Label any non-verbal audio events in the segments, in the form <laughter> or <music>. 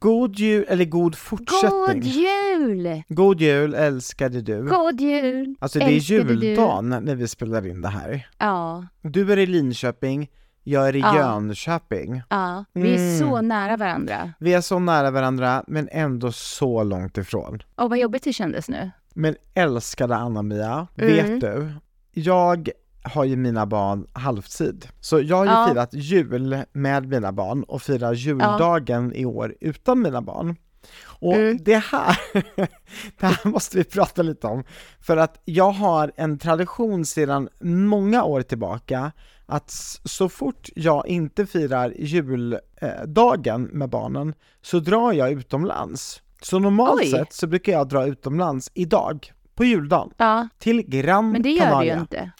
God jul, eller god God fortsättning. jul! God jul älskade du. God jul! Alltså det är älskade du. juldagen när vi spelar in det här. Ja, Du är i Linköping, jag är i Ja. Jönköping. ja. Vi är Mm. så nära varandra. Vi är så nära varandra, men ändå så långt ifrån. Och vad jobbigt det kändes nu. Men älskade Anna-Mia, Mm. vet du? Jag har ju mina barn halvtid. Så jag har ju Ja. firat jul med mina barn och firar juldagen i år utan mina barn. Och Mm. det här, <laughs> det här måste vi prata lite om. För att jag har en tradition sedan många år tillbaka att så fort jag inte firar juldagen med barnen så drar jag utomlands. Så normalt Oj. sett så brukar jag dra utomlands idag, på juldagen, Ja, till Gran men det gör Canaria. du ju inte.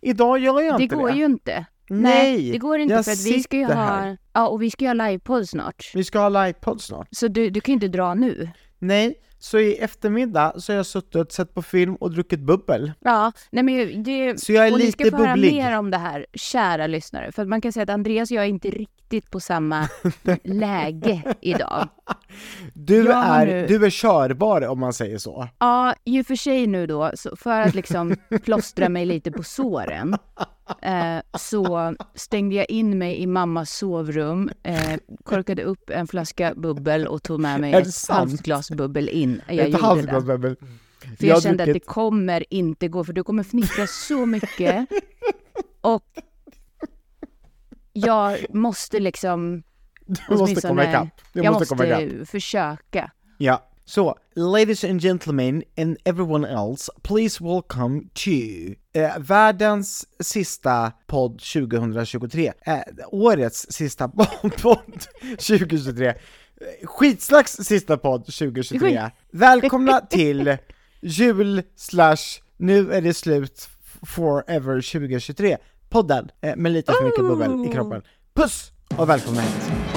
Idag gör jag Det inte går det. ju inte. Nej, det går inte jag för att vi ska ju ha, här. ja och vi ska ju ha livepodd snart. Vi ska ha livepodd snart. Så du, du kan ju inte dra nu. Nej, så i eftermiddag så har jag suttit sett på film och druckit bubbel. Ja, nej men det, Så jag är och ni lite ska få höra bubblig. mer om det här, kära lyssnare. För att man kan säga att Andreas och jag är inte riktigt på samma läge idag. Du, Jag är, nu- du är körbar om man säger så. Ja, ju för sig nu då, för att liksom plåstra mig lite på såren, eh, så stängde jag in mig i mammas sovrum, eh, korkade upp en flaska bubbel och tog med mig ett halvt glas bubbel in. Jag Ett halvt glas bubbel. För jag, har kände att druckit- det kommer inte gå, för du kommer fnittra så mycket. <laughs> Och jag måste liksom <laughs> Du måste komma ikapp. Du jag måste, måste försöka. Ja, så ladies and gentlemen and everyone else, please welcome to eh, världens sista podd 2023. Eh, årets sista <laughs> podd 2023. Eh, Skitslags sista podd 2023. Välkomna till jul slash nu är det slut forever 2023 podden eh, med lite för mycket bubbel i kroppen. Puss och välkomna hit!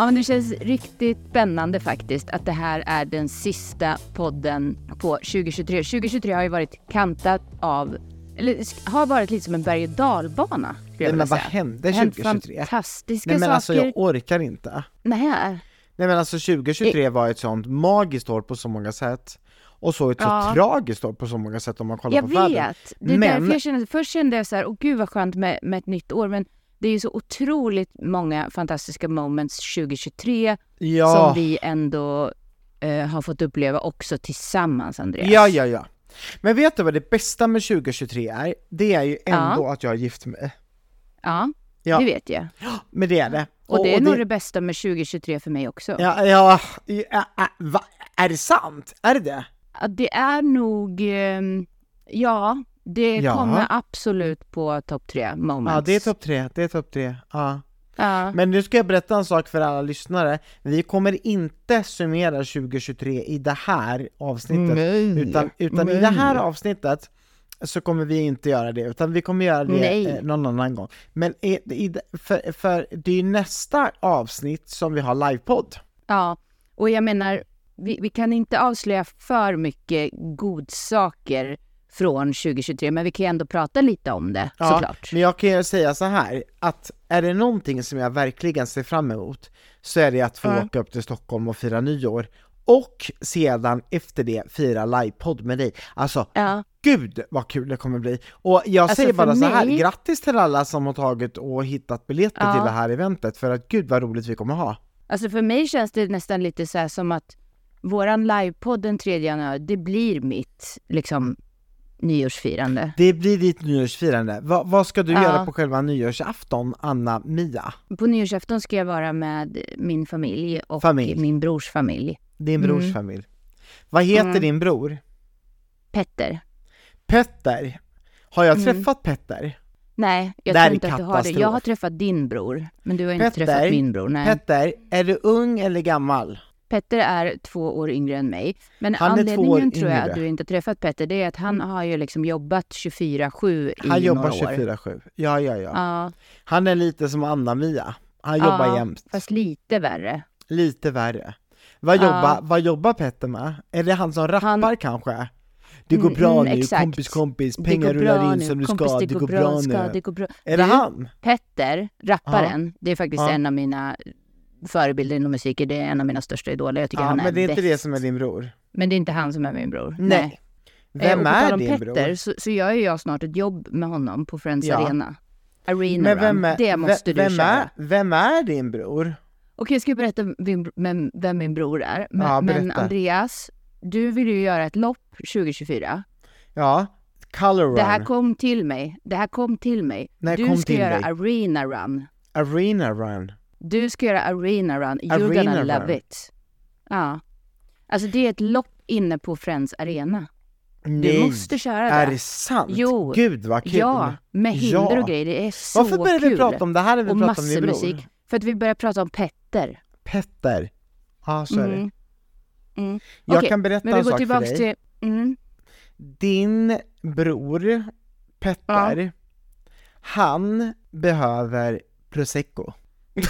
Ja, men det känns riktigt spännande faktiskt att det här är den sista podden på 2023. 2023 har ju varit kantat av, eller har varit lite som en berg och dalbana. jag Nej, men vad hände Det har hänt 2023? fantastiska Nej men saker. alltså jag orkar inte. Nej. Nej men alltså 2023 var ett sånt magiskt år på så många sätt. Och så ett Ja. så tragiskt år på så många sätt om man kollar Jag på världen. vet. Det är Men- därför jag kände, först kände jag så här, åh gud vad skönt med, med ett nytt år, men det är ju så otroligt många fantastiska moments 2023 Ja, som vi ändå eh, har fått uppleva också tillsammans, Andreas. ja, ja, ja. Men vet du vad det bästa med 2023 är? Det är ju ändå att jag har gift mig. Ja, Ja. det vet jag. Men det är det. Och, det är nog det bästa med 2023 för mig också. Ja, ja, ja, ja? Är det sant? Är det det? Ja, Det är nog, ehm, ja, det Ja. kommer absolut på topp tre moments. Ja, det är topp tre, det är topp tre. Ja. Ja. Men nu ska jag berätta en sak för alla lyssnare. Vi kommer inte summera 2023 i det här avsnittet. Nej. Utan, utan i Nej. det här avsnittet så kommer vi inte göra det, utan vi kommer göra det Nej. eh, någon annan gång. Men i, i, för, för det är ju nästa avsnitt som vi har livepodd. Ja, och jag menar, vi, vi kan inte avslöja för mycket godsaker från 2023, men vi kan ju ändå prata lite om det såklart. men jag kan ju säga så här, att är det någonting som jag verkligen ser fram emot så är det att få Ja. åka upp till Stockholm och fira nyår. Och sedan efter det fira livepodd med dig. Alltså, Ja. gud vad kul det kommer bli! Och jag Alltså, säger bara så här, mig- grattis till alla som har tagit och hittat biljetter Ja. till det här eventet, för att gud vad roligt vi kommer ha! Alltså för mig känns det nästan lite så här som att våran livepodd den 3 januari, det blir mitt liksom nyårsfirande. Det blir ditt nyårsfirande. Va, vad ska du Ja. göra på själva nyårsafton, Anna-Mia? På nyårsafton ska jag vara med min familj och Familj. min brors familj. Din brors Mm. familj. Vad heter Mm. din bror? Petter. Petter. Har jag Mm. träffat Petter? Nej, jag Det här tror inte att du har det. Jag har träffat din bror, men du har inte Petter, träffat min bror. Nej. Petter, är du ung eller gammal? Petter är två år yngre än mig. Men Han anledningen tror jag yngre. att du inte träffat Petter, det är att han har ju liksom jobbat 24-7 i Han jobbar några år. 24-7. Ja, ja, ja. Ja, Han är lite som Anna-Mia. Han Ja. jobbar jämt. fast lite värre. lite värre. Vad, Ja. jobbar, vad jobbar Petter med? Är det han som rappar Han- kanske? Det går Mm, bra mm, nu, exakt. kompis kompis, Det pengar bra rullar in nu. som du Kompis, ska, det går bra, ska, nu. det går bra. Är det Du, han? Petter, rapparen, det är faktiskt en av mina förebilder inom musiken. Det är en av mina största idoler. Jag tycker Ja, han är men det är inte bäst. det som är din bror. Men det är inte han som är min bror. Nej. Eh, Vem på är din Petter, bror? Så, så gör ju jag snart ett jobb med honom på Friends Ja. Arena. Arena Men vem är, Det måste vem, du köra. är, vem är din bror? Okej, jag ska berätta vem, vem, min bror är. Men, Ja, men. Andreas, du vill ju göra ett lopp 2024. Ja, Color Run, Det här kom till mig. Det här kom till mig. När du ska göra dig? Arena Run. Arena Run. Du ska göra Arena Run. You're Arena gonna Run. love it. Ja. Alltså det är ett lopp inne på Friends Arena. Du Nej, måste köra det. är det sant? Jo. Gud vad kul! Ja, med hinder Ja. och grejer. Det är så Varför började kul. vi prata om det här när vi och pratade om din bror? musik. För att vi började prata om Petter. Petter. Ja, så är det. Mm. Mm. Jag Okej, kan berätta Men vi en går sak för dig. till... Mm. Din bror, Petter, han behöver prosecco.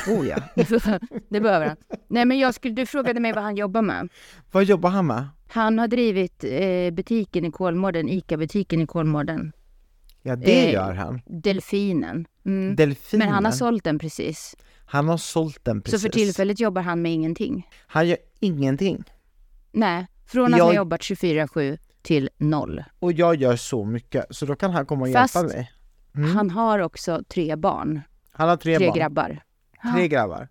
Oh ja, <laughs> det behöver han. Nej men jag skulle, du frågade mig vad han jobbar med. Vad jobbar han med? Han har drivit eh, butiken i Kolmården, ICA-butiken i Kolmården. Ja, det Eh, gör han. Delfinen. Mm. Delfinen. Men han har sålt den precis. Han har sålt den precis. Så för tillfället jobbar han med ingenting. Han gör ingenting. Nej, från att Jag- ha jobbat 24-7 till noll. Och jag gör så mycket, så då kan han komma och Fast- hjälpa mig. Mm. Han har också tre barn, Han har tre, tre barn. grabbar. Tre grabbar.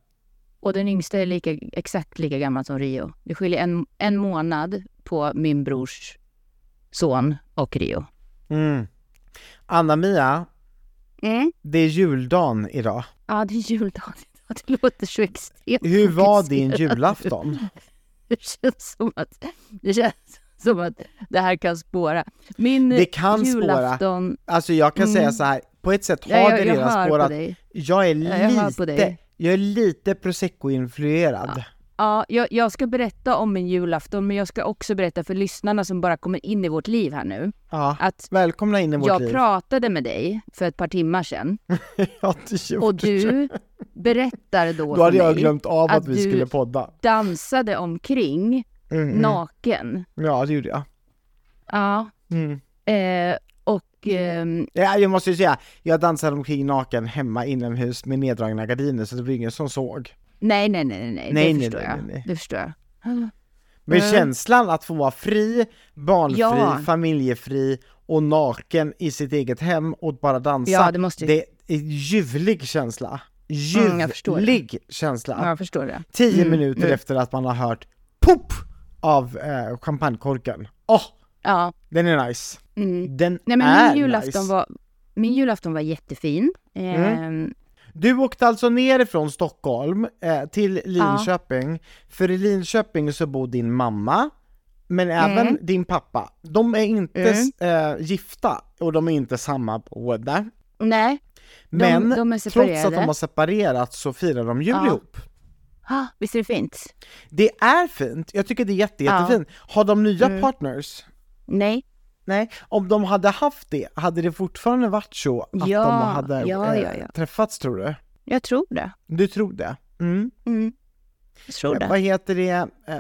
Och den yngsta är lika, exakt lika gammal som Rio. Det skiljer en, en månad på min brors son och Rio. Mm. Anna-Mia, Mm. det är juldagen idag. Ja, det är juldagen. Det låter så extremt Hur var din julafton? <laughs> Det känns som att det, känns som att det här kan spåra. Min Det kan spåra. julafton... Alltså jag kan Mm. säga så här, på ett sätt har Ja, jag, jag redan spårat. Jag är Ja, jag lite, jag är lite prosecco-influerad. Ja, jag, jag ska berätta om min julafton, men jag ska också berätta för lyssnarna som bara kommer in i vårt liv här nu, Ja. att Välkomna in i vårt jag liv. pratade med dig för ett par timmar sedan <laughs> ja, det gjorde och du berättar då, Då hade jag glömt av att, att vi du- skulle podda. dansade omkring Mm, naken. Ja, det gjorde jag. Ja, Mm. eh, Ja, jag måste ju säga, jag dansade omkring naken hemma inomhus med neddragna gardiner så det var ingen som såg. nej, nej, nej, nej, nej, Nej, det nej, förstår nej, nej, nej. Det förstår jag. Men Mm. känslan att få vara fri, barnfri, Ja. familjefri och naken i sitt eget hem och bara dansa. Ja, det måste det är en ljuvlig känsla. Mm. Ljuvlig känsla. Ja, jag förstår det. Tio Mm, minuter mm. efter att man har hört pop av eh, champagnekorken. Åh, Ja. den är nice. Mm. Den Nej, men är min julafton, nice. var, min julafton var jättefin. Mm. Ehm, Du åkte alltså ner från Stockholm eh, till Linköping, för i Linköping så bor din mamma, men även din pappa. De är inte Mm. eh, gifta och de är inte samma boende. nej, de, Men de är trots att de har separerat så firar de jul Ja. ihop. ah, visst är det fint? Det är fint, jag tycker det är jätte, Ja. jättefint. Har de nya Mm. partners? Nej. Nej, om de hade haft det, hade det fortfarande varit så att Ja, de hade ja, eh, ja, ja. träffats tror du? Jag tror det. Du tror det? Mm. Mm. Jag tror det. Vad heter det? Eh,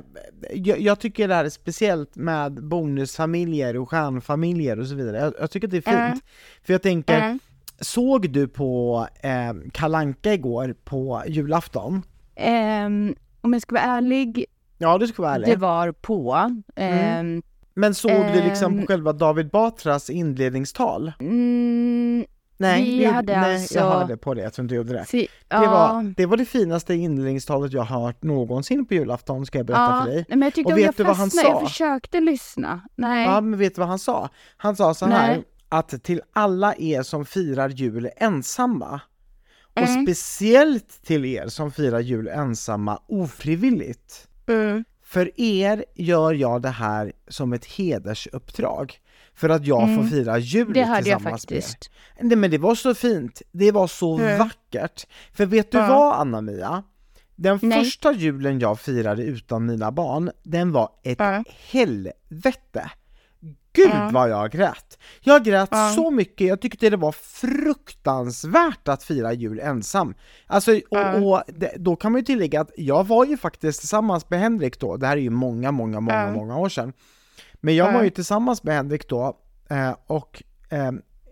Jag, jag tycker det här är speciellt med bonusfamiljer och stjärnfamiljer och så vidare. Jag, jag tycker det är fint. Mm. För jag tänker, Mm. såg du på eh, Kalanka igår på julafton? Ehm, om jag ska vara ärlig, Ja, du ska vara ärlig. det var på. Ehm, Men såg du liksom på Ehm. själva David Batras inledningstal? mm, Nej, Vi det hade nej alltså- jag hörde på det, jag tror inte du gjorde det. fy, Det, ja, var, det var det finaste inledningstalet jag har hört någonsin på julafton, ska jag berätta ja, för dig. men jag tyckte Och vet jag du vad han sa? Jag försökte lyssna. Nej. Ja, men vet du vad han sa? Han sa så här, Nej. att till alla er som firar jul ensamma, och Mm. speciellt till er som firar jul ensamma ofrivilligt, Mm. För er gör jag det här som ett hedersuppdrag, för att jag får Mm. fira jul Det hörde jag tillsammans med er. faktiskt. Nej men det var så fint, det var så Mm. vackert. För vet du Ja. vad Anna-Mia? Den Nej. första julen jag firade utan mina barn, den var ett Ja. helvete. Gud Ja. vad jag grät! Jag grät Ja. så mycket, jag tyckte det var fruktansvärt att fira jul ensam. Alltså, och, Ja. och det, då kan man ju tillägga att jag var ju faktiskt tillsammans med Henrik då, det här är ju många, många, många, många år sedan. Men jag Ja. var ju tillsammans med Henrik då, eh, och eh,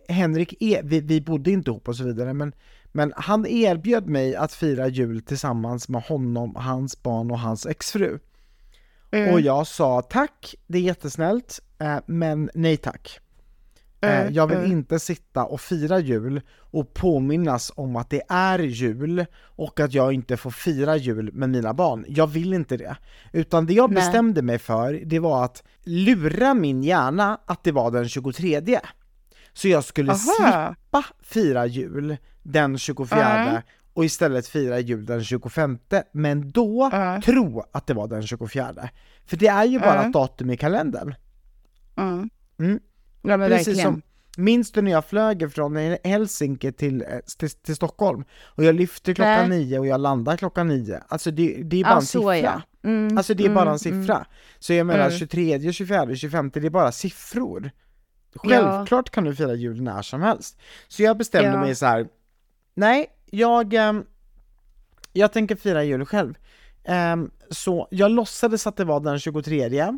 Henrik, är, vi, vi bodde inte ihop och så vidare, men, men han erbjöd mig att fira jul tillsammans med honom, hans barn och hans exfru. Mm. Och jag sa tack, det är jättesnällt, men nej tack. Eh, jag vill inte sitta och fira jul och påminnas om att det är jul och att jag inte får fira jul med mina barn. Jag vill inte det. Utan det jag bestämde mig för, det var att lura min hjärna att det var den 23. Så jag skulle Aha. slippa fira jul den 24 Ja. och istället fira jul den 25, men då Ja. tro att det var den 24. För det är ju bara Ja. ett datum i kalendern. Mm. Mm. Ja men Precis verkligen. som, minns du när jag flög från Helsinki till, eh, till, till Stockholm? Och jag lyfter klockan Nej. nio och jag landar klockan nio. Alltså det, det är bara Ja en siffra. ja. Mm, Alltså det är bara en mm, siffra. Så jag menar Mm. 23, 24, 25, det är bara siffror. Självklart kan du fira jul när som helst. Så jag bestämde Ja. mig så här. nej, jag, ehm, jag tänker fira jul själv. Ehm, så jag låtsades att det var den 23.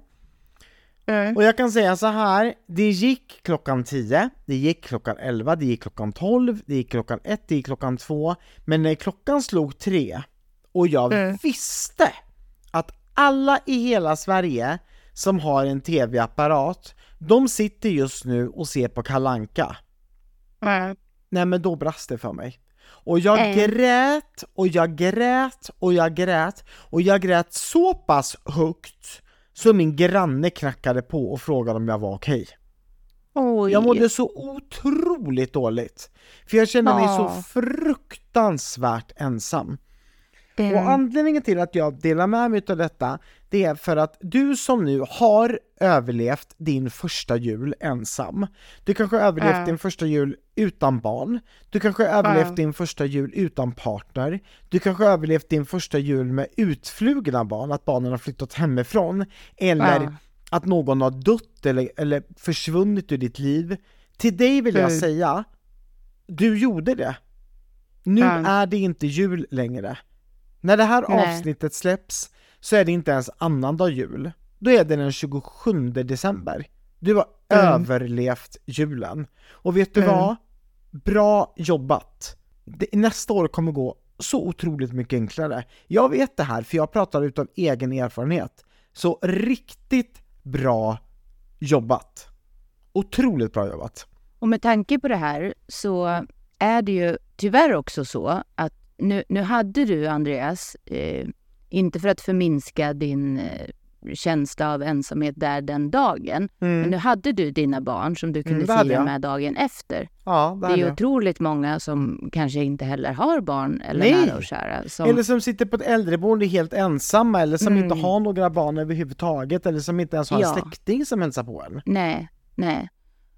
Mm. Och jag kan säga så här, det gick klockan 10, det gick klockan 11, det gick klockan 12, det gick klockan 1, det gick klockan 2, men när klockan slog 3 och jag Mm. visste att alla i hela Sverige som har en tv-apparat, de sitter just nu och ser på Kalanka. Mm. Nej men då brast det för mig. Och jag Mm. grät och jag grät och jag grät och jag grät så pass högt så min granne knackade på och frågade om jag var okej. Oj. Jag mådde så otroligt dåligt. För jag kände mig så Ja. fruktansvärt ensam. Mm. Och anledningen till att jag delar med mig av detta, det är för att du som nu har överlevt din första jul ensam, du kanske har överlevt Ja. din första jul utan barn, du kanske har överlevt Ja. din första jul utan partner, du kanske har överlevt din första jul med utflugna barn, att barnen har flyttat hemifrån, eller Ja. att någon har dött eller, eller försvunnit ur ditt liv. Till dig vill jag säga, du gjorde det. Nu är det inte jul längre. När det här Nej. avsnittet släpps så är det inte ens annandag jul. Då är det den 27 december. Du har Mm. överlevt julen. Och vet du Mm. vad? Bra jobbat! Det, nästa år kommer gå så otroligt mycket enklare. Jag vet det här för jag pratar utav egen erfarenhet. Så riktigt bra jobbat! Otroligt bra jobbat! Och med tanke på det här så är det ju tyvärr också så att nu, nu hade du, Andreas, eh, inte för att förminska din eh, känsla av ensamhet där den dagen, men nu hade du dina barn som du kunde Mm, det hade fira med dagen efter. Ja, Det det är ju otroligt många som kanske inte heller har barn eller Nej. nära och kära. Som, Eller som sitter på ett äldreboende helt ensamma, eller som Mm. inte har några barn överhuvudtaget, eller som inte ens har en Ja. släkting som hälsar på en. Nej, nej.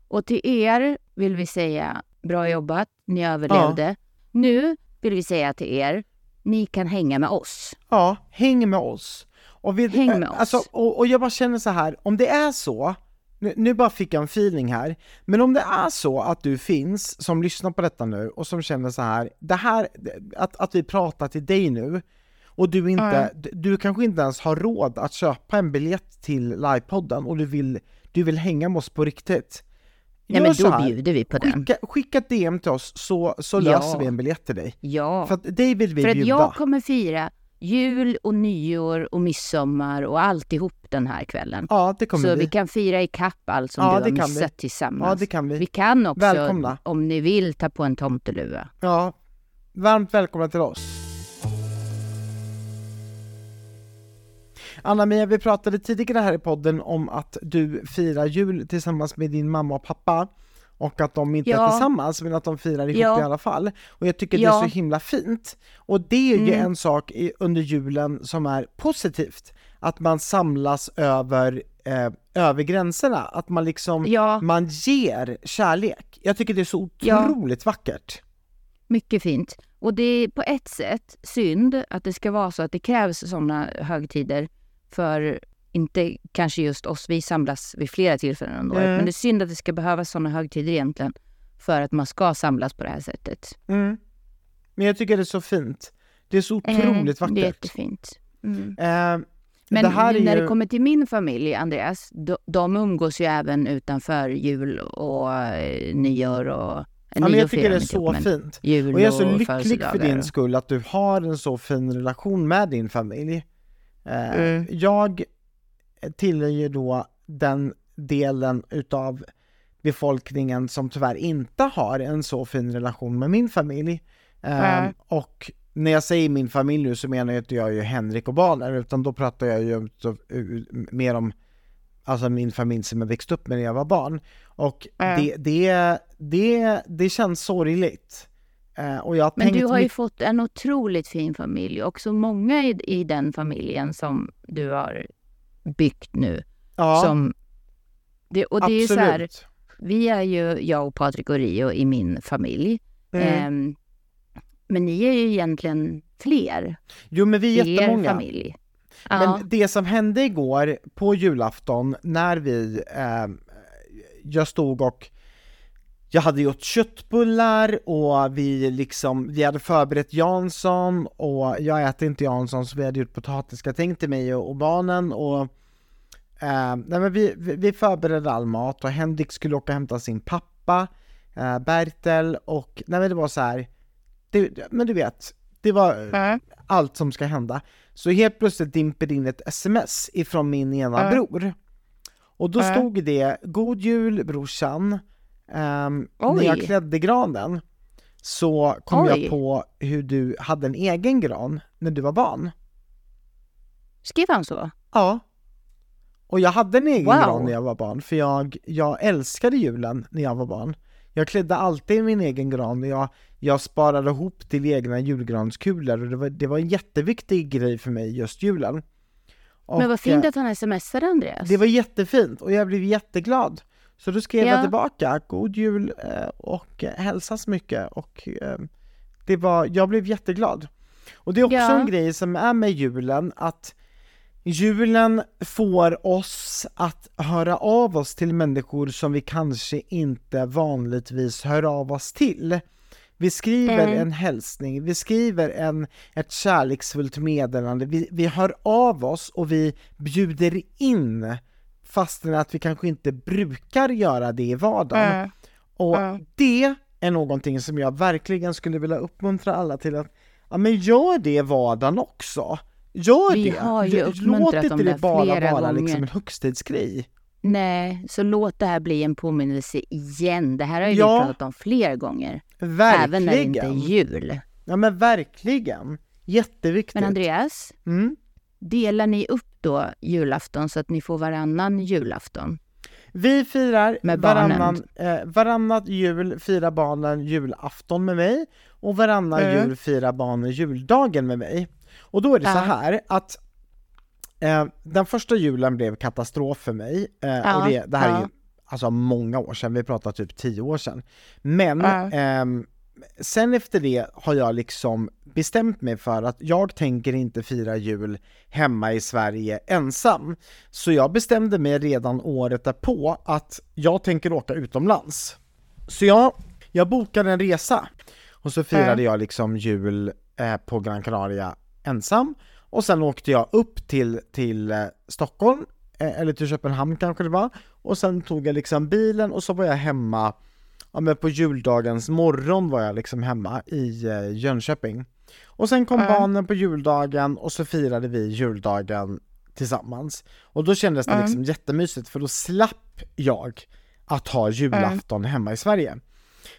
Och till er vill vi säga bra jobbat, ni överlevde. Nu vill vi säga till er, ni kan hänga med oss. Ja, häng med oss. Och, vi, Häng med eh, oss. Alltså, och, och jag bara känner så här, om det är så, nu, nu bara fick jag en feeling här, men om det är så att du finns som lyssnar på detta nu och som känner så här, det här, att, att vi pratar till dig nu, och du inte, du, du kanske inte ens har råd att köpa en biljett till livepodden och du vill, du vill hänga med oss på riktigt. Nej men så då här, bjuder vi på den. Skicka, skicka DM till oss så, så Ja. löser vi en biljett till dig. Ja, För att dig vill vi för att bjuda. jag kommer fira jul och nyår och midsommar och alltihop den här kvällen. Ja, det kommer Så vi. vi kan fira i kapp allt som Ja, du har kan vi. missat tillsammans. Ja, det kan vi. Vi kan också, Välkomna. om ni vill, ta på en tomteluva. Ja, varmt välkomna till oss. Anna-Mia, vi pratade tidigare här i podden om att du firar jul tillsammans med din mamma och pappa och att de inte är Ja. tillsammans men att de firar ihop Ja. i alla fall. Och jag tycker det Ja. är så himla fint. Och det är ju Mm. en sak i, under julen som är positivt, att man samlas över, eh, över gränserna, att man liksom, Ja. man ger kärlek. Jag tycker det är så otroligt vackert. Mycket fint. Och det är på ett sätt synd att det ska vara så att det krävs sådana högtider för inte kanske just oss, vi samlas vid flera tillfällen under året. Mm. Men det är synd att det ska behövas sådana högtider egentligen för att man ska samlas på det här sättet. Mm. Men jag tycker det är så fint. Det är så otroligt Mm, Det är vackert. jättefint. Mm. Eh, Men det är när ju... det kommer till min familj, Andreas, de, de umgås ju även utanför jul och eh, nyår och... eh, ja, men jag tycker det är inte så men fint. Och jag är så lycklig för din skull att du har en så fin relation med din familj. Eh, Mm. Jag tillhör ju då den delen utav befolkningen som tyvärr inte har en så fin relation med min familj. Eh, Mm. Och när jag säger min familj nu så menar jag inte jag ju Henrik och barnen utan då pratar jag ju så- mer om alltså min familj som jag växte upp med när jag var barn. Och Mm. det, det, det, det känns sorgligt. Eh, Men tänkt du har ju fått en otroligt fin familj och så många i, i den familjen som du har byggt nu. ja, Som, det, och det är så här, absolut. vi är ju, jag och Patrik och Rio i min familj. Mm. Ehm, men ni är ju egentligen fler Jo men vi är jättemånga. familj. Ja. Men det som hände igår på julafton när vi, eh, jag stod och jag hade gjort köttbullar och vi liksom, vi hade förberett Jansson och jag äter inte Jansson så vi hade gjort potatisgratäng till mig och, och barnen och eh, nej men vi, vi förberedde all mat och Henrik skulle åka och hämta sin pappa, eh, Bertel och nej men det var så här, det, men du vet, det var Ja. allt som ska hända. Så helt plötsligt dimper det in ett sms ifrån min ena Ja. bror. Och då Ja. stod det 'God jul brorsan' Ehm, När jag klädde granen så kom Oj. jag på hur du hade en egen gran när du var barn. Skrev han så? Ja. Och jag hade en egen Wow. gran när jag var barn, för jag, jag älskade julen när jag var barn. Jag klädde alltid min egen gran och jag, jag sparade ihop till egna julgranskulor och det var, det var en jätteviktig grej för mig just julen. Och, Men vad fint eh, att han smsade Andreas. Det var jättefint och jag blev jätteglad. Så då skrev jag Ja. tillbaka, god jul eh, och eh, hälsas mycket och eh, det var, jag blev jätteglad. Och det är också Ja. en grej som är med julen, att julen får oss att höra av oss till människor som vi kanske inte vanligtvis hör av oss till. Vi skriver Mm. en hälsning, vi skriver en, ett kärleksfullt meddelande, vi, vi hör av oss och vi bjuder in fastän att vi kanske inte brukar göra det i vardagen. Mm. Och Mm. det är någonting som jag verkligen skulle vilja uppmuntra alla till att, ja men gör det i vardagen också. Gör Vi det! har ju Låt inte det där bara vara liksom en högstidsgrej. Nej, så låt det här bli en påminnelse igen. Det här har ju Ja. vi pratat om flera gånger. Verkligen! Även när det inte är jul. Ja men verkligen! Jätteviktigt. Men Andreas, Mm. Delar ni upp då julafton så att ni får varannan julafton? Vi firar Med barnen. varannan, eh, varannat jul firar barnen julafton med mig och varannan Mm. jul firar barnen juldagen med mig. Och då är det så Ja. här att eh, den första julen blev katastrof för mig eh, Ja, och det, det här är ju ja. alltså många år sedan, vi pratar typ tio år sedan. Men Ja. ehm, sen efter det har jag liksom bestämt mig för att jag tänker inte fira jul hemma i Sverige ensam. Så jag bestämde mig redan året därpå att jag tänker åka utomlands. Så jag, jag bokade en resa och så firade jag liksom jul eh, på Gran Canaria ensam och sen åkte jag upp till, till eh, Stockholm, eh, eller till Köpenhamn kanske det var, och sen tog jag liksom bilen och så var jag hemma ja men på juldagens morgon var jag liksom hemma i Jönköping. Och sen kom Mm. barnen på juldagen och så firade vi juldagen tillsammans. Och då kändes det Mm. liksom jättemysigt för då slapp jag att ha julafton hemma i Sverige.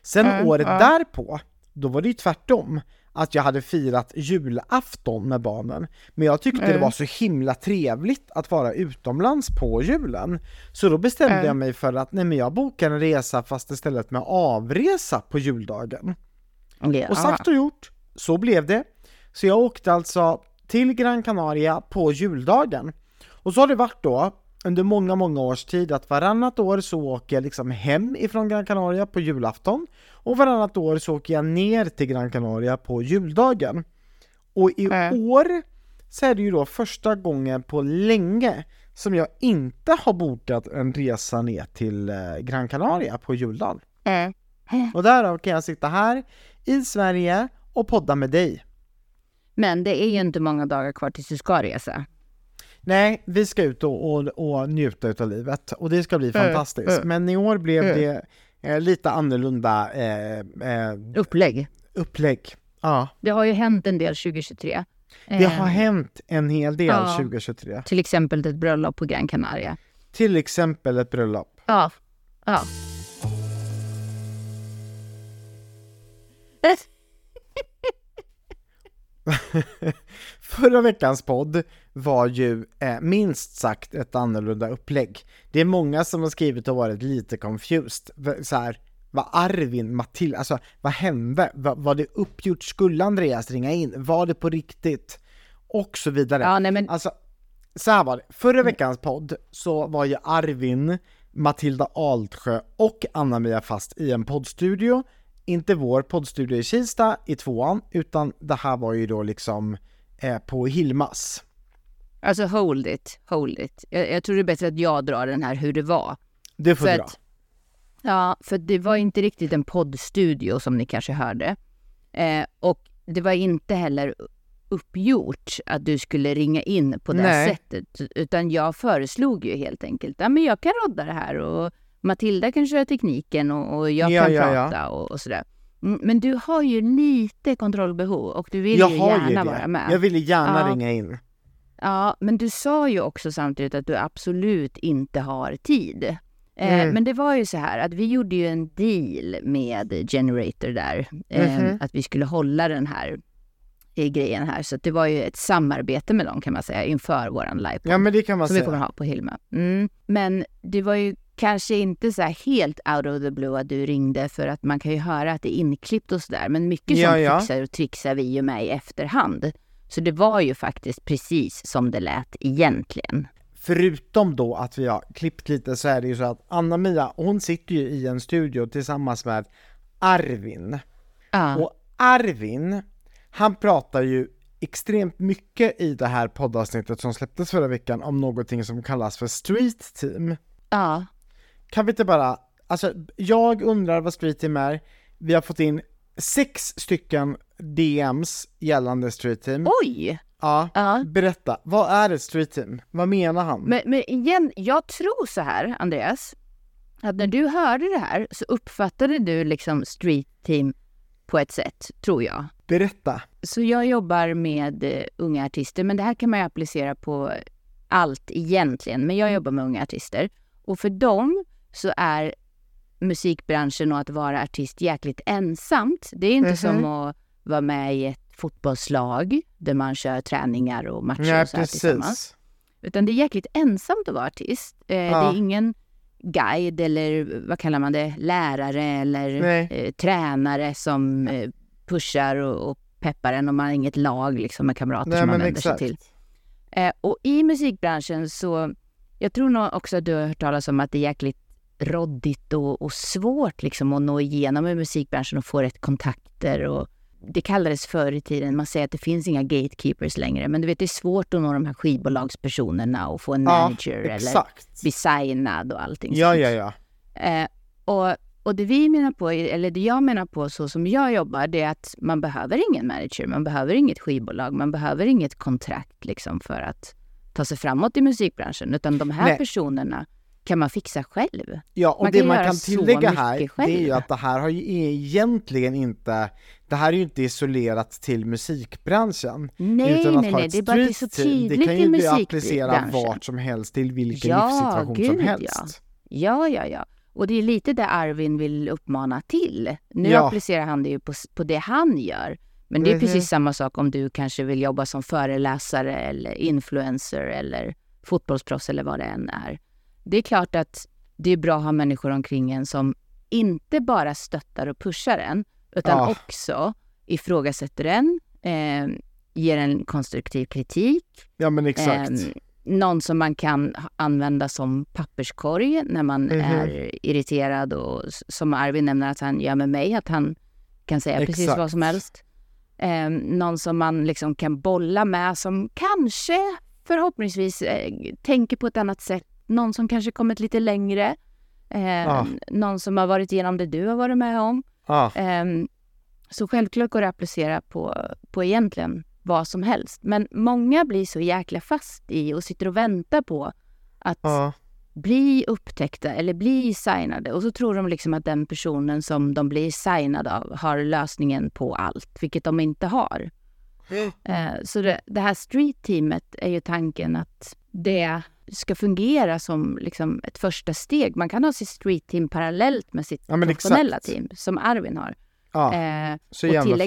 Sen Mm, året därpå, då var det ju tvärtom. Att jag hade firat julafton med barnen. Men jag tyckte det Mm. var så himla trevligt att vara utomlands på julen. Så då bestämde Mm. jag mig för att nej men jag bokar en resa fast istället med avresa på juldagen. Och sagt och gjort, så blev det. Så jag åkte alltså till Gran Canaria på juldagen. Och så har det varit då under många, många års tid att varannat år så åker jag liksom hem ifrån Gran Canaria på julafton och varannat år så åker jag ner till Gran Canaria på juldagen. Och i Mm. år så är det ju då första gången på länge som jag inte har bokat en resa ner till eh, Gran Canaria på juldagen. Mm. Och därav kan jag sitta här i Sverige och podda med dig. Men det är ju inte många dagar kvar tills du ska resa. Nej, vi ska ut och, och, och njuta utav livet och det ska bli Mm, fantastiskt. mm. Men i år blev Mm. det eh, lite annorlunda eh, eh, Upplägg. upplägg. Ja, Det har ju hänt en del 2023. det Eh, har hänt en hel del ja. 2023. Till exempel ett bröllop på Gran Canaria. Till exempel ett bröllop. Ja. Ja. <laughs> Förra veckans podd var ju eh, minst sagt ett annorlunda upplägg. Det är många som har skrivit och varit lite confused. Så här, vad Arvin, Matilda, alltså vad hände? Va, var det uppgjort? Skulle Andreas ringa in? Var det på riktigt? Och så vidare. ja, nej men Alltså, så här var det. Förra veckans podd så var ju Arvin, Matilda Altsjö och Anna-Mia fast i en poddstudio. Inte vår poddstudio i Kista i tvåan, utan det här var ju då liksom eh, på Hilmas. alltså hold it, hold it. Jag, jag tror det är bättre att jag drar den här hur det var. Det får För dra. att- Ja, för det var inte riktigt en poddstudio som ni kanske hörde. Eh, och det var inte heller uppgjort att du skulle ringa in på det här Nej. sättet. Utan jag föreslog ju helt enkelt, ja men jag kan rodda det här och Matilda kan köra tekniken och, och jag Ja, kan ja, ja. prata Och, och sådär. Mm, men du har ju lite kontrollbehov och du vill Jag ju gärna ju vara med. Jag ville gärna Ja. ringa in. Ja, men du sa ju också samtidigt att du absolut inte har tid. Eh, Mm. Men det var ju så här att vi gjorde ju en deal med Generator där. Eh, Mhm. Att vi skulle hålla den här eh, grejen här. Så det var ju ett samarbete med dem kan man säga inför våran livepodd. Ja men det kan man som vi säga. kommer ha på Hilma. Mm. Men det var ju kanske inte så helt out of the blue att du ringde för att man kan ju höra att det är inklippt och sådär. Men mycket Ja, sånt ja. fixar och trixar vi ju med i efterhand. Så det var ju faktiskt precis som det lät egentligen. Förutom då att vi har klippt lite så är det ju så att Anna-Mia, hon sitter ju i en studio tillsammans med Arvin. Ja. Och Arvin, han pratar ju extremt mycket i det här poddavsnittet som släpptes förra veckan om någonting som kallas för Street Team. ja. Kan vi inte bara, alltså jag undrar vad Street Team är. Vi har fått in sex stycken DMs gällande Street Team. Oj! Ja, Ja. berätta, vad är ett Street Team? Vad menar han? Men, men igen, jag tror så här, Andreas, att när du hörde det här så uppfattade du liksom street team på ett sätt, tror jag. Berätta. Så jag jobbar med eh, unga artister, men det här kan man ju applicera på allt egentligen. Men jag jobbar med unga artister och för dem så är musikbranschen och att vara artist jäkligt ensamt. Det är inte Mhm. som att vara med i ett fotbollslag där man kör träningar och matcher Ja, och så tillsammans. Utan det är jäkligt ensamt att vara artist. Eh, Det Ja. är ingen guide eller vad kallar man det, lärare eller eh, tränare som eh, pushar och, och peppar en och man har inget lag liksom, med kamrater Nej som man vänder sig exakt. till. Eh, och i musikbranschen så, jag tror nog också att du har hört talas om att det är jäkligt råddigt och, och svårt liksom att nå igenom i musikbranschen och få rätt kontakter. Och det kallades förr i tiden, man säger att det finns inga gatekeepers längre, men du vet det är svårt att nå de här skivbolagspersonerna och få en Ja, manager eller exakt. bli signad och allting Ja, sånt. ja, ja. Eh, och, och det vi menar på, eller det jag menar på så som jag jobbar, det är att man behöver ingen manager, man behöver inget skivbolag, man behöver inget kontrakt liksom för att ta sig framåt i musikbranschen, utan de här Nej. personerna kan man fixa själv. Ja, och Man det man kan tillägga här, mycket det är ju själv. att det här har ju egentligen inte, det här är ju inte isolerat till musikbranschen. Nej, utan att nej, ha nej, ett det är bara det är så tydligt Det kan ju du applicera musikbranschen. vart som helst till vilken Ja, livssituation gud, som ja. helst. Ja, ja, ja. Och det är lite det Arvin vill uppmana till. Nu Ja. applicerar han det ju på, på det han gör. Men det är Mhm. precis samma sak om du kanske vill jobba som föreläsare eller influencer eller fotbollsproffs eller vad det än är. Det är klart att det är bra att ha människor omkring en som inte bara stöttar och pushar en, utan Ja. också ifrågasätter en, eh, ger en konstruktiv kritik, Ja men exakt. Ehm, någon som man kan använda som papperskorg när man Mhm. är irriterad och som Arvin nämner att han gör med mig, att han kan säga precis Exakt. vad som helst. Eh, någon som man liksom kan bolla med, som kanske förhoppningsvis eh, tänker på ett annat sätt. Någon som kanske kommit lite längre. Eh, Ja. Någon som har varit igenom det du har varit med om. Ja, Ehm, så självklart går det att applicera på, på egentligen vad som helst. Men många blir så jäkla fast i och sitter och väntar på att ja, bli upptäckta eller bli signade. Och så tror de liksom att den personen som de blir signade av har lösningen på allt, vilket de inte har. Eh, så det, det här street-teamet är ju tanken att det ska fungera som liksom ett första steg. Man kan ha sitt street-team parallellt med sitt Ja, professionella exakt. team, som Arvin har. ja. Eh, och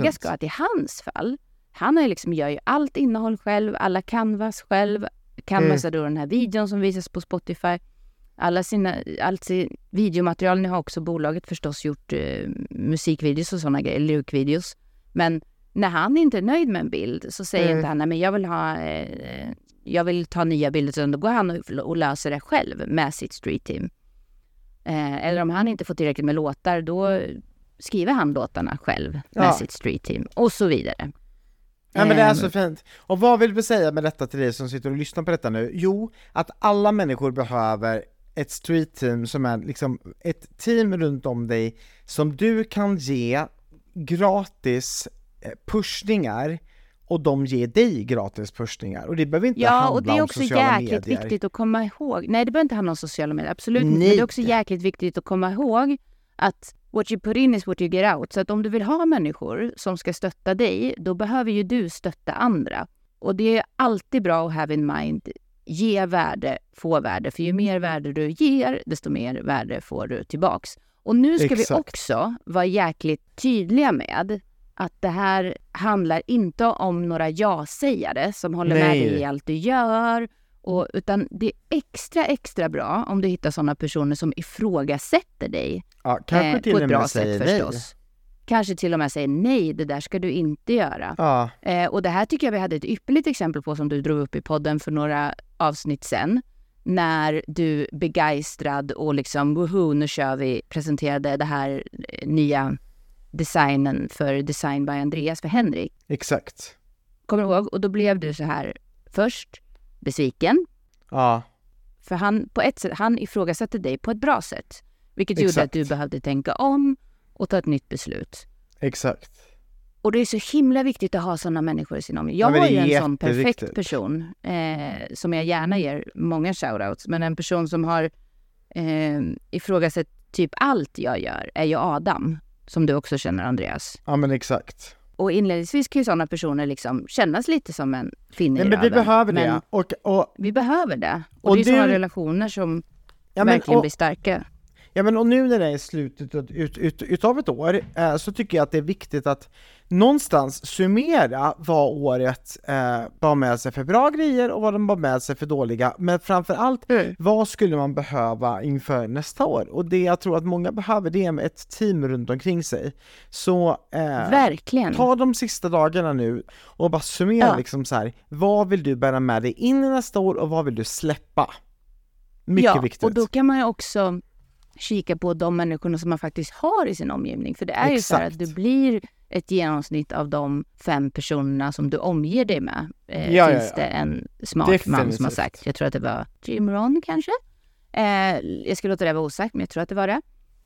fint. ska att i hans fall, han har liksom, gör ju allt innehåll själv, alla canvas själv. Canvas Mm. är då den här videon som visas på Spotify. Alla sina, allt sin videomaterial, nu har också bolaget förstås gjort eh, musikvideos och sådana grejer, lyrikvideos. Men när han inte är nöjd med en bild så säger Mm. inte han, nej men jag vill ha, eh, jag vill ta nya bilder, utan då går han och, och löser det själv med sitt street team. Eh, eller om han inte får tillräckligt med låtar, då skriver han låtarna själv med Ja. sitt street team och så vidare. Ja men det är Ehm, så fint. Och vad vill vi säga med detta till dig som sitter och lyssnar på detta nu? Jo, att alla människor behöver ett street team som är liksom ett team runt om dig som du kan ge gratis eh, pushningar och de ger dig gratis pushningar. Och det behöver inte Ja, handla och det är om också sociala jäkligt medier. viktigt att komma ihåg. Nej, det behöver inte handla om sociala medier, absolut inte. Men det är också jäkligt viktigt att komma ihåg att what you put in is what you get out. Så att om du vill ha människor som ska stötta dig, då behöver ju du stötta andra. Och det är alltid bra att have in mind, ge värde, få värde. För ju mer värde du ger, desto mer värde får du tillbaks. Och nu ska vi Exakt. också vara jäkligt tydliga med att det här handlar inte om några ja-sägare som håller med Nej. dig i allt du gör. Och, utan det är extra, extra bra om du hittar sådana personer som ifrågasätter dig Ja, kanske eh, till på och ett med bra säger sätt nej. förstås. Kanske till och med säger nej, det där ska du inte göra. Ja, Eh, och det här tycker jag vi hade ett ypperligt exempel på som du drog upp i podden för några avsnitt sen. När du begeistrad och liksom woho, nu kör vi, presenterade det här eh, nya designen för Design by Andreas för Henrik. exakt. Kommer du ihåg? Och då blev du så här först besviken. Ja, För han, på ett sätt, han ifrågasatte dig på ett bra sätt. Vilket gjorde Exakt. att du behövde tänka om och ta ett nytt beslut. exakt. Och det är så himla viktigt att ha sådana människor i sin omgivning. Ja, Jag men har ju en sån perfekt person eh, som jag gärna ger många shoutouts. Men en person som har eh, ifrågasatt typ allt jag gör är ju Adam. Som du också känner Andreas. Ja men exakt. Och inledningsvis kan ju sådana personer liksom kännas lite som en finne Nej, i men vi behöver Men det. Och, och, vi behöver det. Och, Och det är du- sådana relationer som ja, men, verkligen och, blir starka. Ja men och nu när det är slutet ut, ut, ut, utav ett år eh, så tycker jag att det är viktigt att någonstans summera vad året eh, bar med sig för bra grejer och vad de bar med sig för dåliga, men framförallt Mm. vad skulle man behöva inför nästa år? Och det jag tror att många behöver det är ett team runt omkring sig. Så eh, Verkligen. ta de sista dagarna nu och bara summera Ja. liksom så här. vad vill du bära med dig in i nästa år och vad vill du släppa? Mycket ja, viktigt. och då kan man ju också kika på de människorna som man faktiskt har i sin omgivning. För det är ju så här att Exakt. du blir ett genomsnitt av de fem personerna som du omger dig med. Eh, Ja, ja, finns ja. det en smart man som har Definitivt. sagt. Jag tror att det var Jim Ron kanske. Eh, jag ska låta det vara osagt, men jag tror att det var det.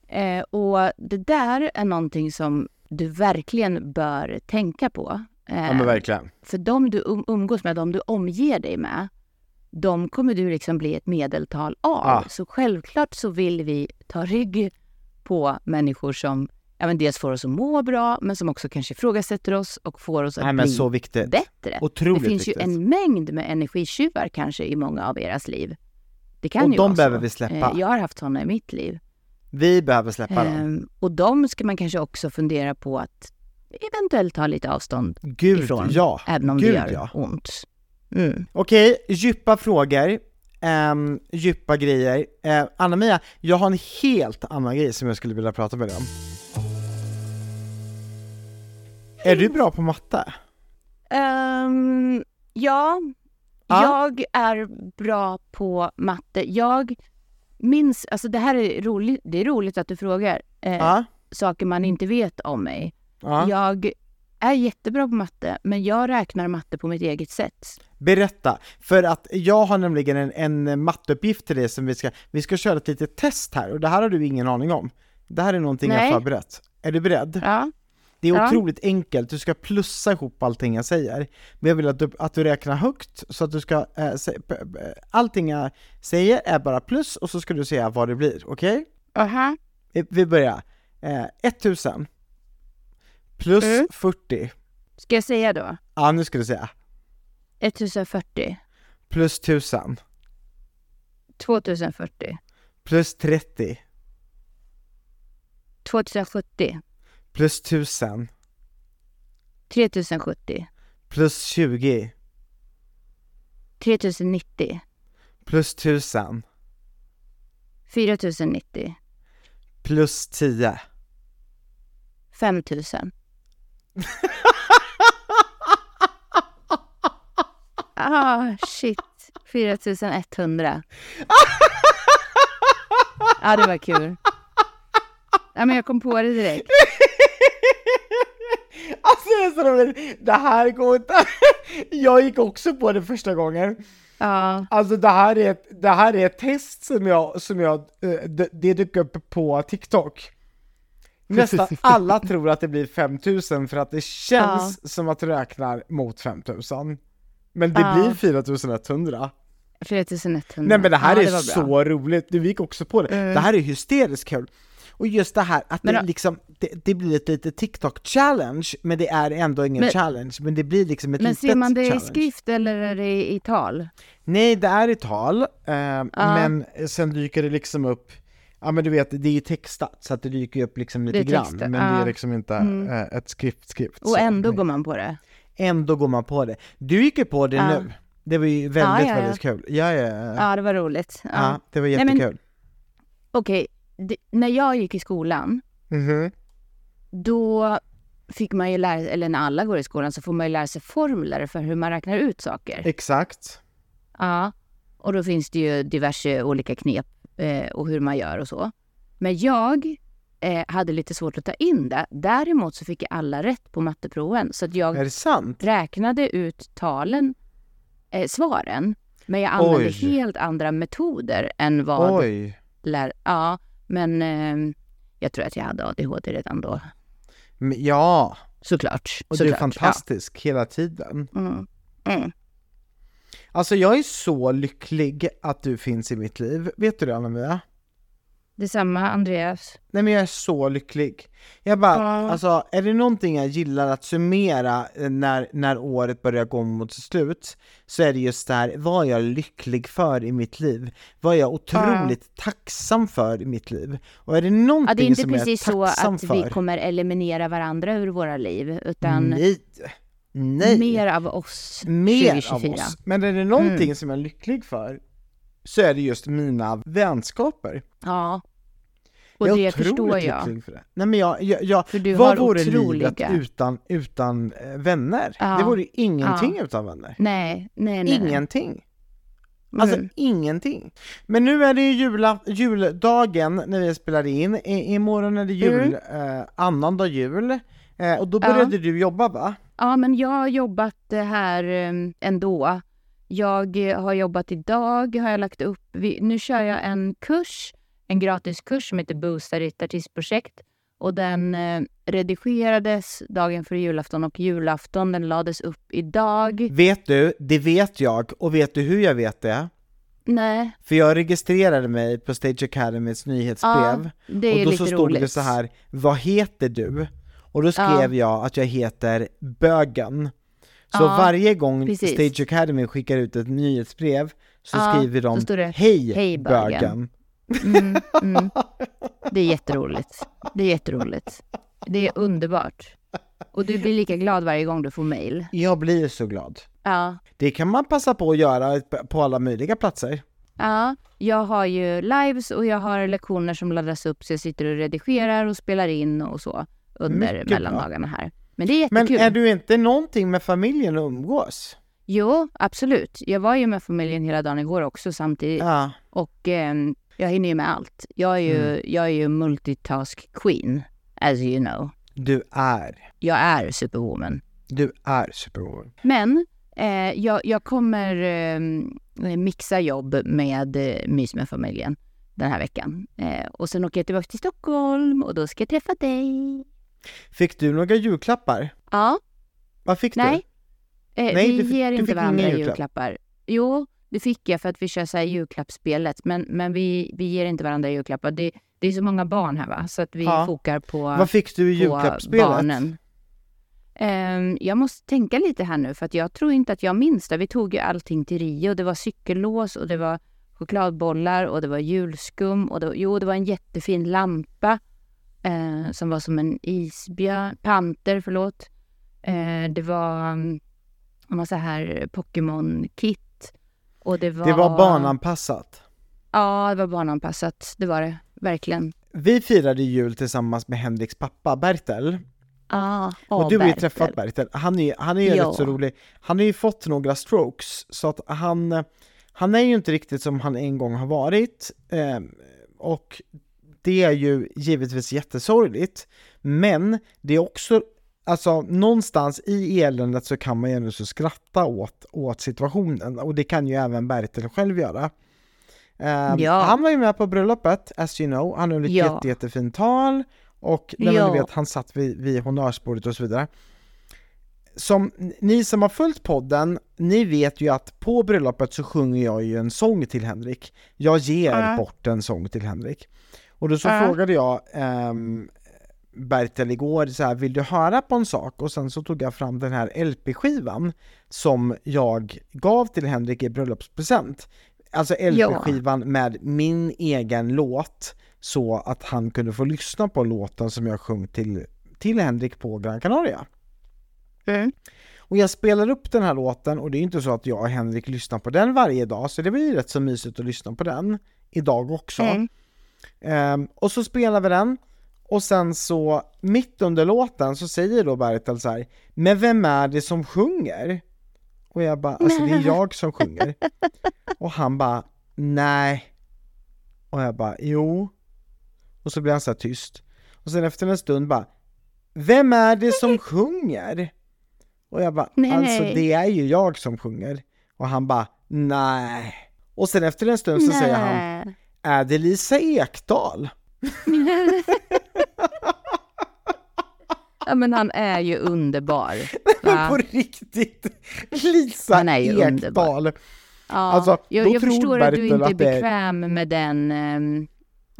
Eh, och det där är någonting som du verkligen bör tänka på. Eh, Ja men verkligen. för de du um- umgås med, de du omger dig med, de kommer du liksom bli ett medeltal av. Ja. Så självklart så vill vi ta rygg på människor som ja, men dels får oss att må bra, men som också kanske ifrågasätter oss och får oss att Nej bli bättre. Otroligt det finns viktigt. ju en mängd med energitjuvar kanske i många av deras liv. Det kan Och ju de vara behöver så. vi släppa. Eh, Jag har haft sådana i mitt liv. Vi behöver släppa dem. Ehm, och de ska man kanske också fundera på att eventuellt ta lite avstånd Gud ifrån, ja. även om Gud det gör ja. ont. Mm. Okej, djupa frågor. Um, djupa grejer. Uh, Anna-Mia, jag har en helt annan grej som jag skulle vilja prata med dig om. Är du bra på matte? Ehm, ja, Ja. jag är bra på matte. Jag minns, alltså det här är roligt, det är roligt att du frågar eh, Ja. saker man inte vet om mig. ja. Jag är jättebra på matte, men jag räknar matte på mitt eget sätt. Berätta, för att jag har nämligen en, en matteuppgift till dig som vi ska, vi ska köra ett litet test här och det här har du ingen aning om. Det här är någonting jag Nej. har förberett. Är du beredd? Ja. Det är Ja. otroligt enkelt, du ska plussa ihop allting jag säger. Men jag vill att du, att du räknar högt, så att du ska, p- p- allting jag säger är bara plus och så ska du säga vad det blir, okej? Aha. Vi- Vi börjar. Eh, 1000 plus Mm. 40, Ska jag säga då? ja nu ska du säga, 1040, plus 1000, 2040, plus 30, 2070, plus 1000, 3070, plus 20, 3090, plus 1000, 4090, plus 10. 5000. <laughs> Ah, shit. 4100. <laughs> Ja, det var kul. Ja, men jag kom på det direkt. <laughs> Alltså det är så roligt, det här går inte, <laughs> jag gick också på det första gången. Ja, Alltså det här är ett, det här är ett test som jag, som jag, eh, det, det dök upp på TikTok. <laughs> Nästan alla tror att det blir 5000 för att det känns som att du räknar mot 5000. Men det Ja. blir 4100. 4100. Nej men det här ja, är så roligt, du gick också på det. Mm. Det här är hysteriskt kul. Och just det här att Men det liksom, det, det blir ett litet TikTok-challenge, men det är ändå ingen Men- challenge, men det blir liksom ett Men litet ser man det i challenge. skrift eller är det i tal? Nej, det är i tal, eh, men sen dyker det liksom upp, ja men du vet, det är ju textat, så att det dyker upp liksom lite grann, men det är liksom inte Mm. eh, ett skrift, skrift. Och så. ändå Nej. går man på det. ändå går man på det. Du gick ju på det Ja. nu, det var ju väldigt, Ja, ja, ja. väldigt kul. Ja, ja, ja. Ja, det var roligt. Ja. det var men- jättekul. Okej, det- när jag gick i skolan, Mhm. då fick man ju lära eller när alla går i skolan så får man ju lära sig formler för hur man räknar ut saker. Exakt. Ja, och då finns det ju diverse olika knep eh, och hur man gör och så. Men jag eh, hade lite svårt att ta in det. Däremot så fick jag alla rätt på matteproven. Så att jag räknade ut talen, eh, svaren. Men jag använde Oj. helt andra metoder än vad Oj. lär... Ja, men eh, jag tror att jag hade ADHD redan då. Men, ja, Såklart. och såklart. du är fantastisk hela tiden. Ja. Mm. Mm. Alltså jag är så lycklig att du finns i mitt liv. Vet du det Anna-Mia? Detsamma, Andreas. Nej men jag är så lycklig. Jag bara, Ja. alltså är det någonting jag gillar att summera eh, när, när året börjar gå mot sitt slut, så är det just det här, vad är jag lycklig för i mitt liv? Vad är jag otroligt tacksam för i mitt liv? Och är det någonting Ja, det är inte som precis jag är så tacksam att för? vi kommer eliminera varandra ur våra liv, utan Nej! Nej! mer av oss Mer 2024. av oss. Men är det någonting Mm. som jag är lycklig för, så är det just mina vänskaper. Ja. Och jag det förstår jag. för det. Nej men jag, jag, jag För du vad har vore livet otroliga... utan, utan eh, vänner? Ja. Det vore ingenting utan vänner. Nej, nej, nej. Ingenting. Alltså Mm. ingenting. Men nu är det ju jula, juldagen när vi spelar in, I, imorgon är det jul, eh, annandag jul, eh, och då Mm. Ja. började du jobba va? Ja, men jag har jobbat eh, här eh, ändå. Jag har jobbat idag, har jag lagt upp. Nu kör jag en kurs, en gratiskurs som heter Boosta ditt artistprojekt. Och den eh, redigerades dagen före julafton och julafton, den lades upp idag. Vet du, det vet jag, och vet du hur jag vet det? Nej, För jag registrerade mig på Stage Academys nyhetsbrev, ja, det är och då lite så stod roligt. det så här, vad heter du? Och då skrev jag att jag heter Bögen. Så Ja, varje gång precis. Stage Academy skickar ut ett nyhetsbrev så Ja, skriver de Hej, "Hej, bögen. bögen." Mm, mm. Det är jätteroligt. Det är jätteroligt. Det är underbart. Och du blir lika glad varje gång du får mail. Jag blir så glad. Ja. Det kan man passa på att göra på alla möjliga platser. Ja, jag har ju lives och jag har lektioner som laddas upp så jag sitter och redigerar och spelar in och så under Mycket mellandagarna här. Men det är Men jättekul. är du inte någonting med familjen att umgås? Jo, absolut. Jag var ju med familjen hela dagen igår också samtidigt Ja, och ehm, jag hinner ju med allt. Jag är ju, Mm. jag är ju multitask queen, as you know. du är. jag är superwoman. Du är superwoman. Men eh, jag, jag kommer eh, mixa jobb med eh, Mys med familjen den här veckan. Eh, och sen åker jag tillbaka till Stockholm och då ska jag träffa dig. Fick du några julklappar? Ja, Vad fick nej. du? Eh, Nej, vi du ger du inte varandra julklapp. julklappar. Jo, det fick jag för att vi kör så här julklappsspelet. Men, men vi, vi ger inte varandra julklappar. Det, det är så många barn här va, så att vi Ja. fokar på, Vad fick du i julklappsspelet? barnen. Ehm, jag måste tänka lite här nu för att jag tror inte att jag minns det. Vi tog ju allting till Rio. Det var cykellås och det var chokladbollar och det var julskum och det, var- jo, det var en jättefin lampa eh, som var som en isbjörn, panter, förlåt. Eh, det var mm, en massa här Pokémon-kit. Och det var... Det var barnanpassat. Ja, det var barnanpassat. Det var det, verkligen. Vi firade jul tillsammans med Henriks pappa Bertel. Ja, Och du har ju Bertel. träffat Bertil, han är, han är ju rätt så rolig. Han har ju fått några strokes, så att han, han är ju inte riktigt som han en gång har varit. Eh, och det är ju givetvis jättesorgligt, men det är också, alltså någonstans i eländet så kan man ju ändå så skratta åt, åt situationen, och det kan ju även Bertil själv göra. Eh, Ja. Han var ju med på bröllopet, as you know, han höll ett Ja. jätte, jättefint tal, och nej, Ja. du vet, han satt vid, vid honnörsbordet och så vidare. Som ni som har följt podden, ni vet ju att på bröllopet så sjunger jag ju en sång till Henrik. Jag ger Ja. bort en sång till Henrik. Och då så Ja. frågade jag ehm, Bertil igår så här, vill du höra på en sak? Och sen så tog jag fram den här LP-skivan som jag gav till Henrik i bröllopspresent. Alltså LP-skivan med min egen låt så att han kunde få lyssna på låten som jag sjöng till, till Henrik på Gran Canaria. Mm. Och jag spelar upp den här låten och det är inte så att jag och Henrik lyssnar på den varje dag så det blir ju rätt så mysigt att lyssna på den idag också. Mm. Ehm, och så spelar vi den och sen så mitt under låten så säger då Bertil så här Men vem är det som sjunger? Och jag bara, alltså det är <laughs> jag som sjunger. Och han bara, nej. Och jag bara, jo. Och så blir han så tyst. Och sen efter en stund bara, vem är det som <laughs> sjunger? Och jag bara, Nej. alltså det är ju jag som sjunger. Och han bara, nej. Och sen efter en stund så säger han, Nej. är det Lisa Ekdahl? <laughs> Ja, men han är ju underbar. <laughs> På riktigt! Lisa Han är ju Ekdahl! Ja, Alltså, jag, jag förstår att du inte är bekväm med den ehm,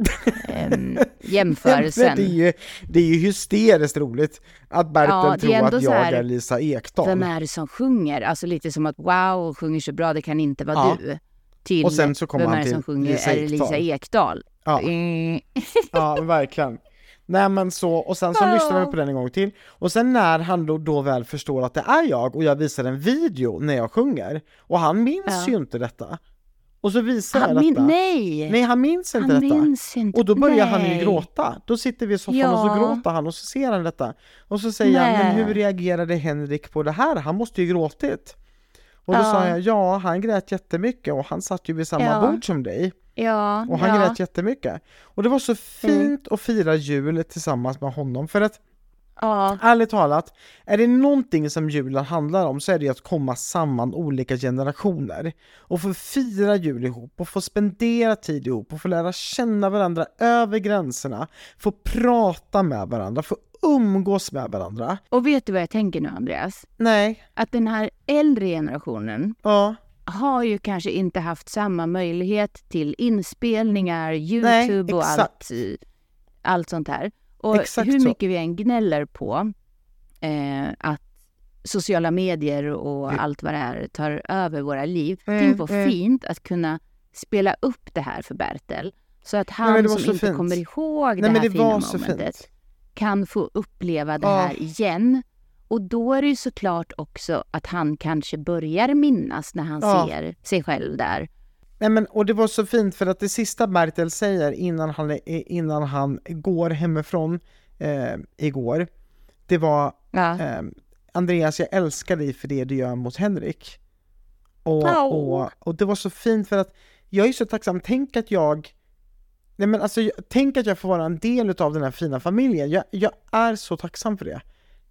<laughs> Men jämförelsen. det, är ju, det är ju hysteriskt roligt att Bertil Ja, tror att jag här, är Lisa Ekdahl. Vem är det som sjunger? Alltså lite som att wow, sjunger så bra, det kan inte vara Ja. du. Till Och sen så kommer han till som sjunger? Lisa är det Lisa Ekdahl. Ekdahl? Ja. Mm. Ja, verkligen. Nej men så, och sen så Ja. lyssnar vi på den en gång till. Och sen när han då, då väl förstår att det är jag och jag visar en video när jag sjunger, och han minns Ja. ju inte detta. Och så visar Han jag detta. nej! Nej, han minns inte han detta. minns inte. Och då börjar han ju nej. gråta. Då sitter vi i soffan och så Ja. gråter han och så ser han detta. Och så säger han, men Nej. hur reagerade Henrik på det här? Han måste ju gråtit. Och då Ja. sa jag, ja han grät jättemycket och han satt ju vid samma Ja. bord som dig. Ja, Och han ja. Mm. grät jättemycket. Och det var så fint att fira jul tillsammans med honom. För att ja. ärligt talat, är det någonting som julen handlar om så är det att komma samman olika generationer. Och få fira jul ihop och få spendera tid ihop och få lära känna varandra över gränserna. Få prata med varandra, få umgås med varandra. Och vet du vad jag tänker nu, Andreas? Nej, Att den här äldre generationen ja, har ju kanske inte haft samma möjlighet till inspelningar, Nej, Youtube och allt, allt sånt här. Och Exakt hur så. mycket vi än gnäller på eh, att sociala medier och Mm. allt vad det är tar över våra liv. Mm, Tänk vad mm. fint att kunna spela upp det här för Bertel. Så att han det var som så inte fint. kommer ihåg det nej men här det fina så momentet fint. kan få uppleva det här igen. Och då är det ju såklart också att han kanske börjar minnas när han Ja. ser sig själv där. Nej men, och det var så fint för att det sista Bertil säger innan han, innan han går hemifrån eh, igår, det var Ja. eh, Andreas, jag älskar dig för det du gör mot Henrik. Och, och, och det var så fint för att jag är så tacksam, tänk att jag Nej men alltså, tänk att jag får vara en del av den här fina familjen. Jag, jag är så tacksam för det.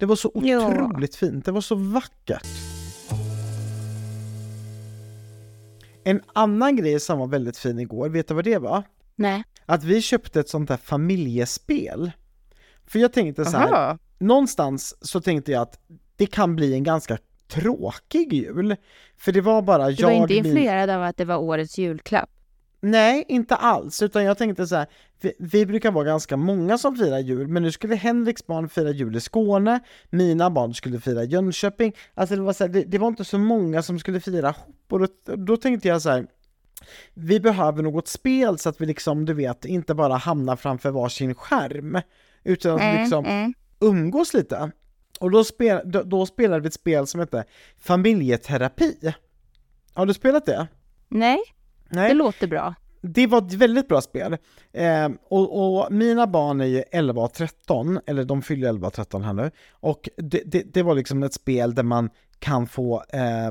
Det var så Ja. otroligt fint, det var så vackert. En annan grej som var väldigt fin igår, vet du vad det var? Nej. Att vi köpte ett sånt där familjespel. För jag tänkte så här, Aha. någonstans så tänkte jag att det kan bli en ganska tråkig jul. För det var bara Du jag, var inte min- influerad av att det var årets julklapp? Nej, inte alls, utan jag tänkte så här, vi, vi brukar vara ganska många som firar jul, men nu skulle Henriks barn fira jul i Skåne, mina barn skulle fira Jönköping, alltså det var, så här, det, det var inte så många som skulle fira ihop, och då, då tänkte jag så här, vi behöver något spel så att vi liksom, du vet, inte bara hamnar framför varsin skärm, utan att vi liksom mm. umgås lite. Och då, spel, då, då spelade vi ett spel som heter Familjeterapi. Har du spelat det? Nej, Nej. det låter bra. Det var ett väldigt bra spel. Eh, och, och mina barn är ju 11 och 13, eller de fyller 11 och 13 här nu. Och det, det, det var liksom ett spel där man kan få, eh,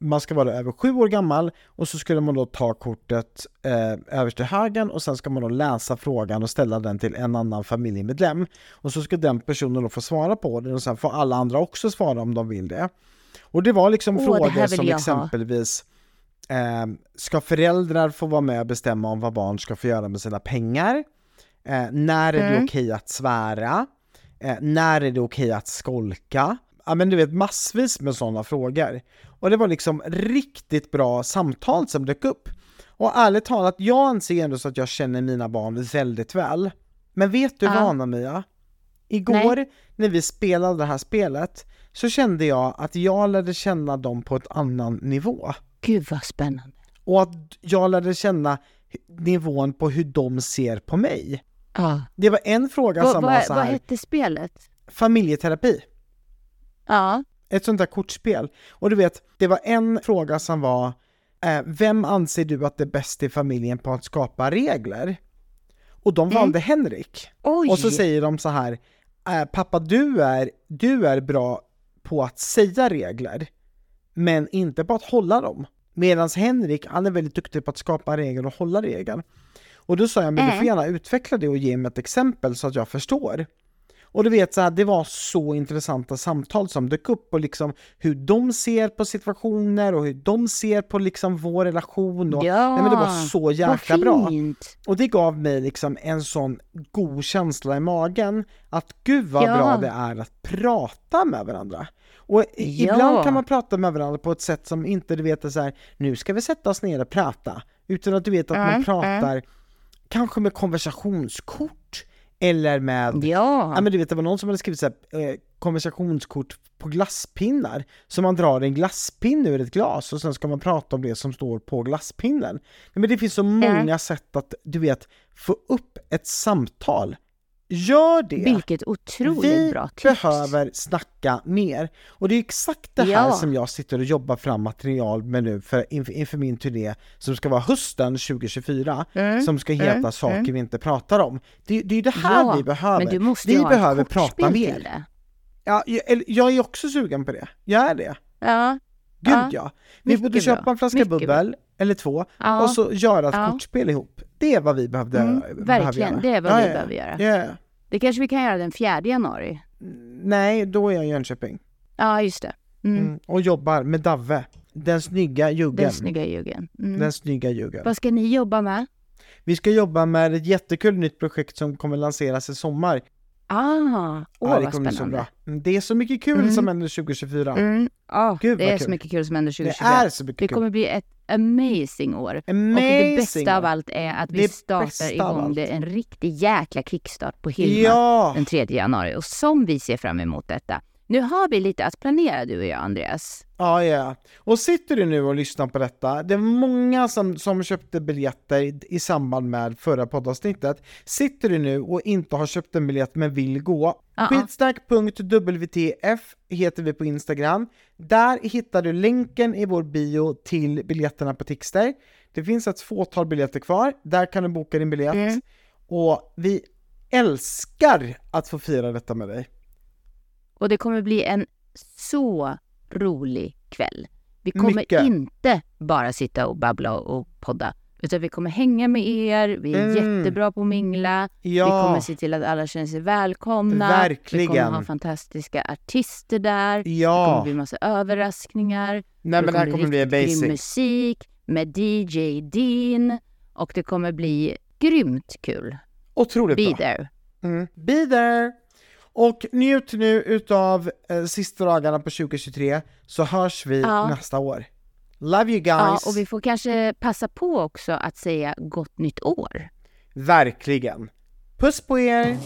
man ska vara över sju år gammal och så skulle man då ta kortet eh, överst till höger och sen ska man då läsa frågan och ställa den till en annan familjemedlem. Och så ska den personen då få svara på den och sen får alla andra också svara om de vill det. Och det var liksom här frågor som jag ha. Eh, ska föräldrar få vara med och bestämma om vad barn ska få göra med sina pengar? Eh, när är det Mm. okej att svära? Eh, när är det okej att skolka? Ja men du vet massvis med sådana frågor. Och det var liksom riktigt bra samtal som dök upp. Och ärligt talat, jag anser ändå så att jag känner mina barn väldigt väl. Men vet du Ja. vad Anna-Mia? Igår när vi spelade det här spelet så kände jag att jag lärde känna dem på ett annan nivå. Gud vad spännande. Och att jag lärde känna nivån på hur de ser på mig. Ja. Det var en fråga Vad, som var vad, så vad här, hette spelet? familjeterapi, Ja. ett sånt där kortspel. Och du vet, det var en fråga som var, eh, vem anser du att är bäst i familjen på att skapa regler? Och de valde Henrik. Oj! Och så säger de så här, eh, pappa du är, du är bra på att säga regler, men inte på att hålla dem. Medan Henrik, han är väldigt duktig på att skapa regler och hålla regler. Och då sa jag, men du får Mm. gärna utveckla det och ge mig ett exempel så att jag förstår. Och du vet, så här, det var så intressanta samtal som dök upp och liksom hur de ser på situationer och hur de ser på liksom vår relation. Och, Ja, nej, men det var så jäkla bra. Och det gav mig liksom en sån god känsla i magen att gud vad Ja. bra det är att prata med varandra. Och i- Ja. ibland kan man prata med varandra på ett sätt som inte du vet är så här, nu ska vi sätta oss ner och prata. Utan att du vet att man Mm, pratar kanske med konversationskort eller med Ja. Ja men du vet det var någon som hade skrivit så här, eh, konversationskort på glasspinnar. Så man drar en glasspinne ur ett glas och sen ska man prata om det som står på glasspinnen. Men det finns så många sätt att, du vet, få upp ett samtal. Gör det! Vilket otroligt Vi bra tips. behöver snacka mer. Och det är exakt det här Ja. som jag sitter och jobbar fram material med nu för, inför, inför min turné som ska vara hösten 2024, Mm, som ska heta mm, Saker mm. vi inte pratar om. Det, det är det här Ja, vi behöver. Men du måste vi ju ha behöver prata mer. Ja, jag, jag är också sugen på det. Jag är det. Ja. Gud Ja, ja. Vi mycket borde bra. köpa en flaska Mycket bubbel, eller två, Ja. och så göra ett Ja. kortspel ihop. Det är vad vi behövde, Mm, verkligen, göra. det är vad vi behöver göra. Ja. Det kanske vi kan göra den 4 januari. Nej, då är jag i Jönköping. Ja, just det. Mm. Mm. Och jobbar med Davve. Den snygga juggen. Den snygga ljugen. Mm. Den snygga juggen. Vad ska ni jobba med? Vi ska jobba med ett jättekul nytt projekt som kommer lanseras i sommar. Ah, åh Ja, det vad kommer bli så spännande. bra. Mm, Det är så mycket kul Mm. som händer 2024. Mm. Gud, det är så kul. mycket kul som händer Det 2024. är så mycket Det kul. kommer bli ett amazing år. Amazing och det bästa av allt är att vi Det startar igång det en riktig jäkla kickstart på Hilma Ja! den 3 januari. Och som vi ser fram emot detta. Nu har vi lite att planera du och jag, Andreas. Ja, ja. Och sitter du nu och lyssnar på detta, det är många som, som köpte biljetter i, samband med förra poddavsnittet. Sitter du nu och inte har köpt en biljett men vill gå, Ja. skitsnack.wtf heter vi på Instagram. Där hittar du länken i vår bio till biljetterna på Tixter. Det finns ett fåtal biljetter kvar, där kan du boka din biljett. Mm. Och vi älskar att få fira detta med dig. Och det kommer bli en så rolig kväll. Vi kommer Mycket. inte bara sitta och babbla och podda. Utan vi kommer hänga med er, vi är Mm. jättebra på att mingla, vi Ja, kommer se till att alla känner sig välkomna. Verkligen. Vi kommer ha fantastiska artister där. Det kommer ja. bli massa överraskningar. Nej men det här kommer bli riktigt grym basic. musik med DJ Dean. Och det kommer bli grymt kul. Otroligt Be bra. there. Mm. Be there! Och njut nu utav eh, sista dagarna på 2023, så hörs vi Ja. nästa år. Love you Ja, guys! och vi får kanske passa på också att säga gott nytt år. Verkligen. Puss på er!